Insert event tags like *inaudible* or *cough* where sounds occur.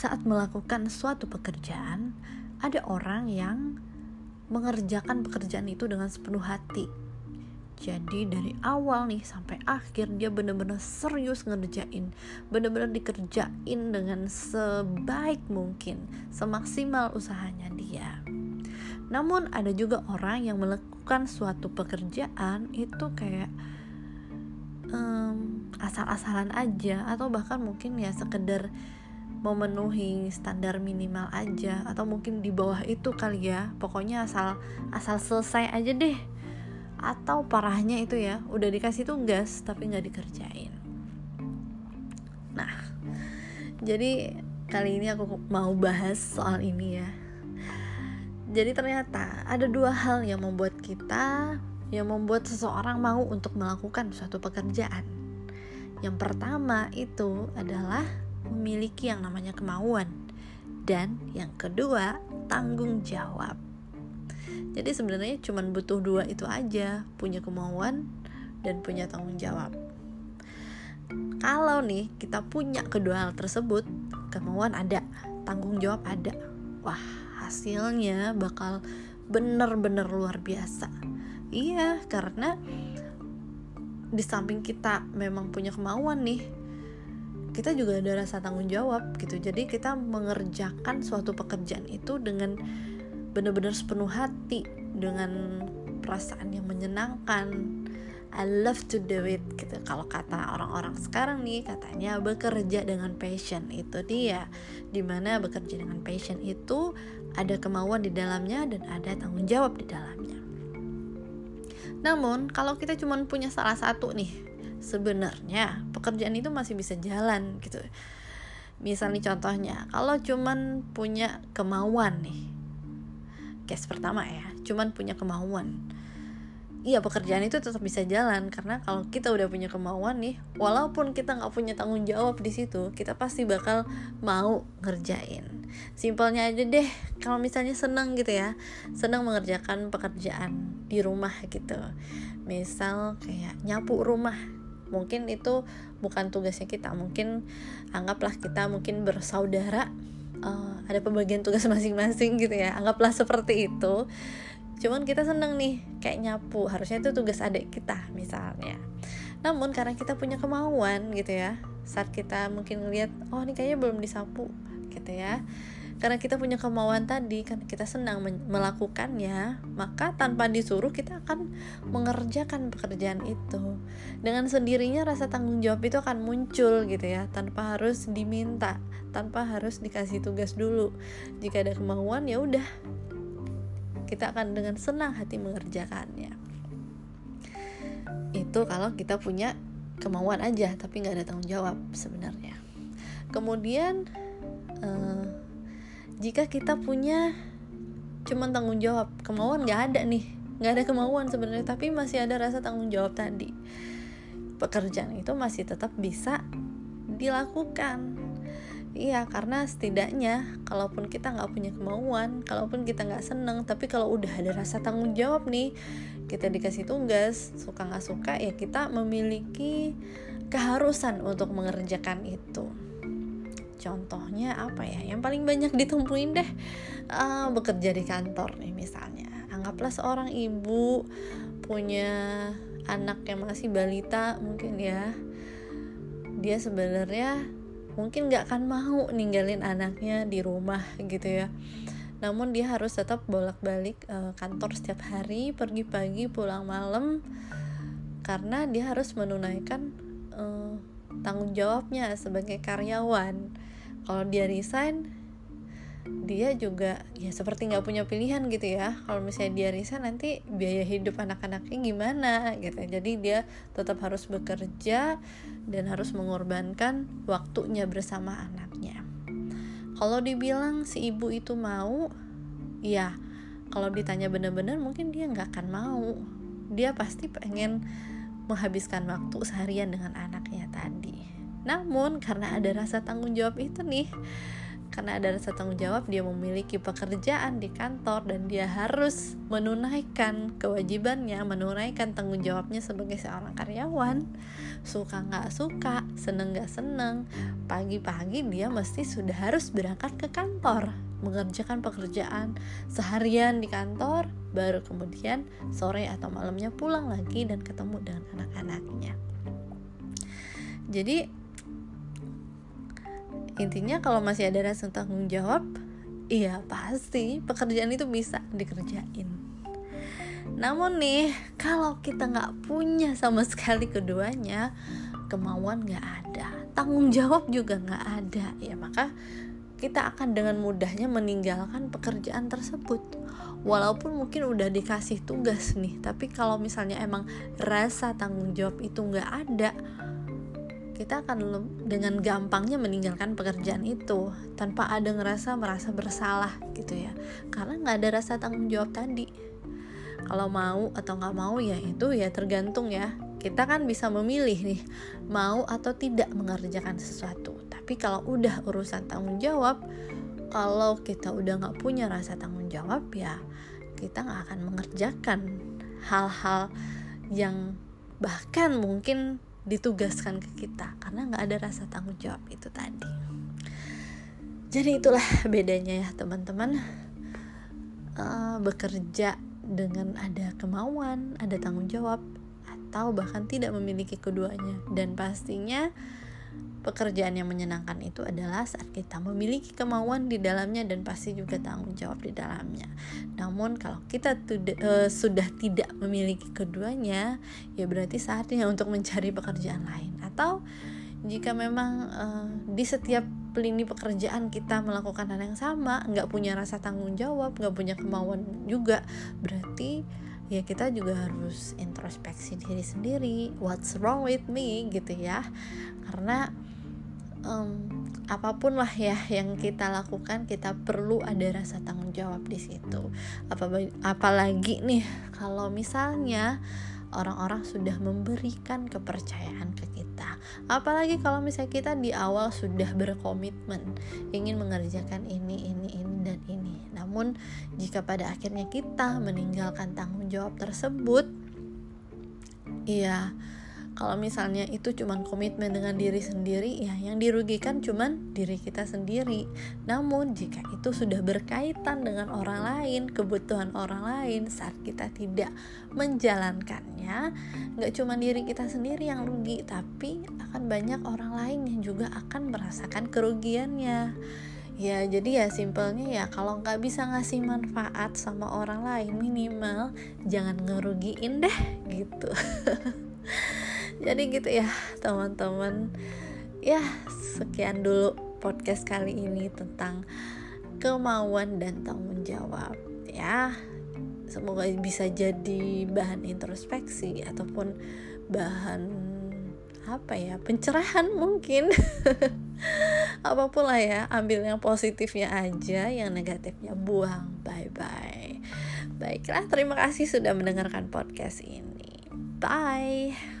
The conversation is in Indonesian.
saat melakukan suatu pekerjaan ada orang yang mengerjakan pekerjaan itu dengan sepenuh hati. Jadi dari awal nih sampai akhir dia bener-bener serius ngerjain bener-bener dikerjain dengan sebaik mungkin semaksimal usahanya dia. Namun ada juga orang yang melakukan suatu pekerjaan itu kayak um, asal-asalan aja atau bahkan mungkin ya sekedar memenuhi standar minimal aja atau mungkin di bawah itu kali ya. Pokoknya asal asal selesai aja deh. Atau parahnya itu ya udah dikasih tugas tapi nggak dikerjain. Nah jadi kali ini aku mau bahas soal ini ya. Jadi ternyata ada dua hal yang membuat kita yang membuat seseorang mau untuk melakukan suatu pekerjaan. Yang pertama itu adalah memiliki yang namanya kemauan. Dan yang kedua tanggung jawab. Jadi sebenarnya cuma butuh dua itu aja punya kemauan dan punya tanggung jawab. Kalau nih kita punya kedua hal tersebut kemauan ada tanggung jawab ada. Wah hasilnya bakal bener-bener luar biasa. Iya karena di samping kita memang punya kemauan nih kita juga ada rasa tanggung jawab gitu. Jadi kita mengerjakan suatu pekerjaan itu dengan benar-benar sepenuh hati dengan perasaan yang menyenangkan. I love to do it gitu. Kalau kata orang-orang sekarang nih katanya bekerja dengan passion. Itu dia. Di mana bekerja dengan passion itu ada kemauan di dalamnya dan ada tanggung jawab di dalamnya. Namun kalau kita cuma punya salah satu nih sebenarnya pekerjaan itu masih bisa jalan gitu. Misalnya contohnya kalau cuman punya kemauan nih case pertama ya cuman punya kemauan. Iya pekerjaan itu tetap bisa jalan karena kalau kita udah punya kemauan nih walaupun kita nggak punya tanggung jawab di situ kita pasti bakal mau ngerjain. Simpelnya aja deh kalau misalnya seneng gitu ya seneng mengerjakan pekerjaan di rumah gitu. Misal kayak nyapu rumah mungkin itu bukan tugasnya kita mungkin anggaplah kita mungkin bersaudara uh, ada pembagian tugas *laughs* masing-masing gitu ya anggaplah seperti itu. Cuman kita seneng nih kayak nyapu harusnya itu tugas adik kita misalnya. Namun karena kita punya kemauan gitu ya saat kita mungkin ngeliat oh ini kayaknya belum disapu gitu ya karena kita punya kemauan tadi kan kita senang melakukannya maka tanpa disuruh kita akan mengerjakan pekerjaan itu. Dengan sendirinya rasa tanggung jawab itu akan muncul gitu ya tanpa harus diminta tanpa harus dikasih tugas dulu. Jika ada kemauan ya udah kita akan dengan senang hati mengerjakannya. Itu kalau kita punya kemauan aja tapi nggak ada tanggung jawab sebenarnya. Kemudian jika kita punya cuman tanggung jawab kemauan nggak ada nih. Nggak ada kemauan sebenarnya tapi masih ada rasa tanggung jawab tadi. Pekerjaan itu masih tetap bisa dilakukan. Iya, karena setidaknya kalaupun kita nggak punya kemauan, kalaupun kita nggak seneng, tapi kalau udah ada rasa tanggung jawab nih, kita dikasih tugas, suka nggak suka ya kita memiliki keharusan untuk mengerjakan itu contohnya apa ya? Yang paling banyak ditemuin deh uh, bekerja di kantor nih misalnya. Anggaplah seorang ibu punya anak yang masih balita mungkin ya dia sebenarnya mungkin nggak akan mau ninggalin anaknya di rumah gitu ya. Namun dia harus tetap bolak-balik uh, kantor setiap hari pergi pagi pulang malam karena dia harus menunaikan uh, tanggung jawabnya sebagai karyawan. Kalau dia resign dia juga ya seperti nggak punya pilihan gitu ya. Kalau misalnya dia resign nanti biaya hidup anak-anaknya gimana gitu. Jadi dia tetap harus bekerja dan harus mengorbankan waktunya bersama anaknya. Kalau dibilang si ibu itu mau ya kalau ditanya benar-benar mungkin dia nggak akan mau. Dia pasti pengen menghabiskan waktu seharian dengan anaknya tadi. Namun karena ada rasa tanggung jawab itu nih karena ada rasa tanggung jawab dia memiliki pekerjaan di kantor dan dia harus menunaikan kewajibannya menunaikan tanggung jawabnya sebagai seorang karyawan. Suka nggak suka seneng nggak seneng pagi-pagi dia mesti sudah harus berangkat ke kantor mengerjakan pekerjaan seharian di kantor baru kemudian sore atau malamnya pulang lagi dan ketemu dengan anak-anaknya. Jadi intinya kalau masih ada rasa tanggung jawab iya pasti pekerjaan itu bisa dikerjain. Namun nih kalau kita nggak punya sama sekali keduanya kemauan nggak ada tanggung jawab juga nggak ada ya maka kita akan dengan mudahnya meninggalkan pekerjaan tersebut. Walaupun mungkin udah dikasih tugas nih tapi kalau misalnya emang rasa tanggung jawab itu nggak ada kita akan dengan gampangnya meninggalkan pekerjaan itu tanpa ada ngerasa merasa bersalah gitu ya. Karena nggak ada rasa tanggung jawab tadi. Kalau mau atau nggak mau ya itu ya tergantung ya. Kita kan bisa memilih nih mau atau tidak mengerjakan sesuatu tapi kalau udah urusan tanggung jawab kalau kita udah nggak punya rasa tanggung jawab ya kita nggak akan mengerjakan hal-hal yang bahkan mungkin ditugaskan ke kita karena nggak ada rasa tanggung jawab itu tadi. Jadi itulah bedanya ya teman-teman. Uh, bekerja dengan ada kemauan ada tanggung jawab atau bahkan tidak memiliki keduanya. Dan pastinya pekerjaan yang menyenangkan itu adalah saat kita memiliki kemauan di dalamnya dan pasti juga tanggung jawab di dalamnya. Namun kalau kita tuda, uh, sudah tidak memiliki keduanya, ya berarti saatnya untuk mencari pekerjaan lain atau jika memang uh, di setiap lini pekerjaan kita melakukan hal yang sama, nggak punya rasa tanggung jawab, nggak punya kemauan juga, berarti ya kita juga harus introspeksi diri sendiri what's wrong with me gitu ya karena um, apa pun lah ya yang kita lakukan kita perlu ada rasa tanggung jawab di situ apalagi nih kalau misalnya orang-orang sudah memberikan kepercayaan ke kita. Apalagi kalau misalnya kita di awal sudah berkomitmen ingin mengerjakan ini, ini. Namun jika pada akhirnya kita meninggalkan tanggung jawab tersebut, ya kalau misalnya itu cuman komitmen dengan diri sendiri ya yang dirugikan cuman diri kita sendiri. Namun jika itu sudah berkaitan dengan orang lain kebutuhan orang lain saat kita tidak menjalankannya nggak cuma diri kita sendiri yang rugi tapi akan banyak orang lain yang juga akan merasakan kerugiannya ya jadi ya simpelnya ya kalau nggak bisa ngasih manfaat sama orang lain minimal jangan ngerugiin deh gitu. *laughs* Jadi gitu ya teman-teman. Ya sekian dulu podcast kali ini tentang kemauan dan tanggung jawab. Ya semoga bisa jadi bahan introspeksi ataupun bahan apa ya pencerahan mungkin. *laughs* Apa pun lah ya ambil yang positifnya aja yang negatifnya buang. Bye bye baiklah terima kasih sudah mendengarkan podcast ini. Bye